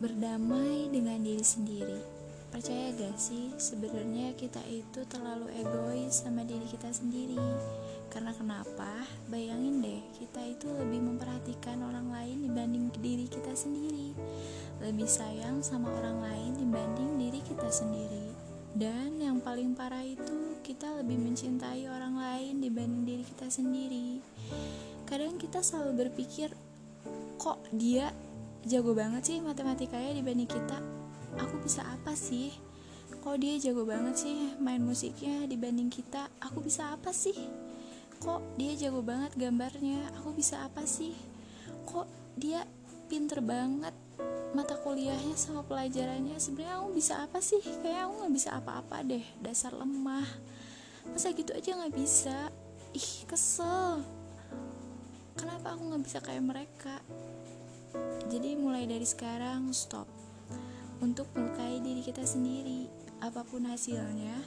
berdamai dengan diri sendiri. Percaya gak sih, sebenarnya kita itu terlalu egois sama diri kita sendiri. Karena kenapa? Bayangin deh, kita itu lebih memperhatikan orang lain dibanding diri kita sendiri. Lebih sayang sama orang lain dibanding diri kita sendiri. Dan yang paling parah itu, kita lebih mencintai orang lain dibanding diri kita sendiri. Kadang kita selalu berpikir, kok dia jago banget sih matematikanya dibanding kita. Aku bisa apa sih? Kok dia jago banget sih main musiknya dibanding kita? Aku bisa apa sih? Kok dia jago banget gambarnya? Aku bisa apa sih? Kok dia pinter banget mata kuliahnya sama pelajarannya? Sebenarnya aku bisa apa sih? Kayak aku nggak bisa apa-apa deh. Dasar lemah. Masa gitu aja nggak bisa? Ih kesel. Kenapa aku nggak bisa kayak mereka jadi mulai dari sekarang stop untuk melukai diri kita sendiri. Apa pun hasilnya,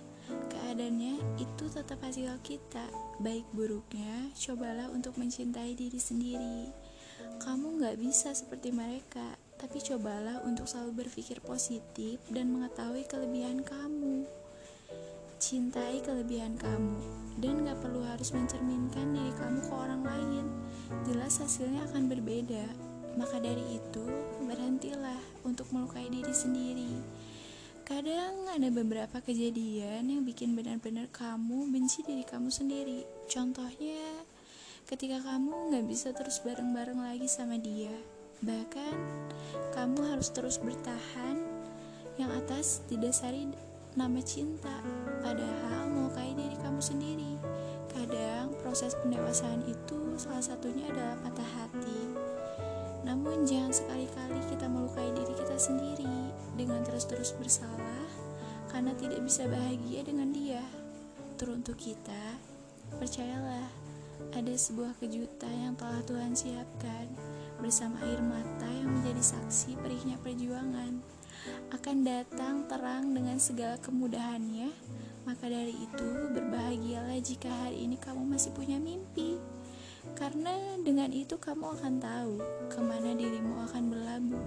keadaannya itu tetap hasil kita. Baik buruknya, cobalah untuk mencintai diri sendiri. Kamu gak bisa seperti mereka, tapi cobalah untuk selalu berpikir positif dan mengetahui kelebihan kamu. Cintai kelebihan kamu, dan gak perlu harus mencerminkan diri kamu ke orang lain. Jelas hasilnya akan berbeda. Maka dari itu, berhentilah untuk melukai diri sendiri. Kadang ada beberapa kejadian yang bikin benar-benar kamu benci diri kamu sendiri. Contohnya, ketika kamu gak bisa terus bareng-bareng lagi sama dia. Bahkan, kamu harus terus bertahan yang atas didasari nama cinta, padahal melukai diri kamu sendiri. Kadang proses pendewasaan itu salah satunya adalah patah hati. Namun jangan sekali-kali kita melukai diri kita sendiri dengan terus-terus bersalah karena tidak bisa bahagia dengan dia. Teruntuk kita, percayalah, ada sebuah kejutan yang telah Tuhan siapkan bersama air mata yang menjadi saksi perihnya perjuangan. Akan datang terang dengan segala kemudahannya, maka dari itu berbahagialah jika hari ini kamu masih punya mimpi. Karena dengan itu kamu akan tahu ke mana dirimu akan berlabuh.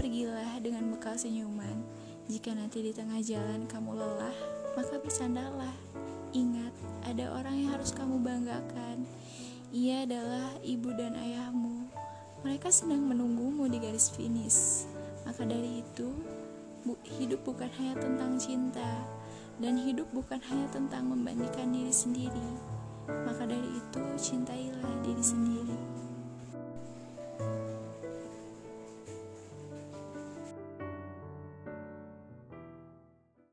Pergilah dengan bekal senyuman. Jika nanti di tengah jalan kamu lelah, maka bersandarlah. Ingat, ada orang yang harus kamu banggakan. Ia adalah ibu dan ayahmu. Mereka sedang menunggumu di garis finish. Maka dari itu, bu hidup bukan hanya tentang cinta, dan hidup bukan hanya tentang membandingkan diri sendiri maka dari itu, cintailah diri sendiri.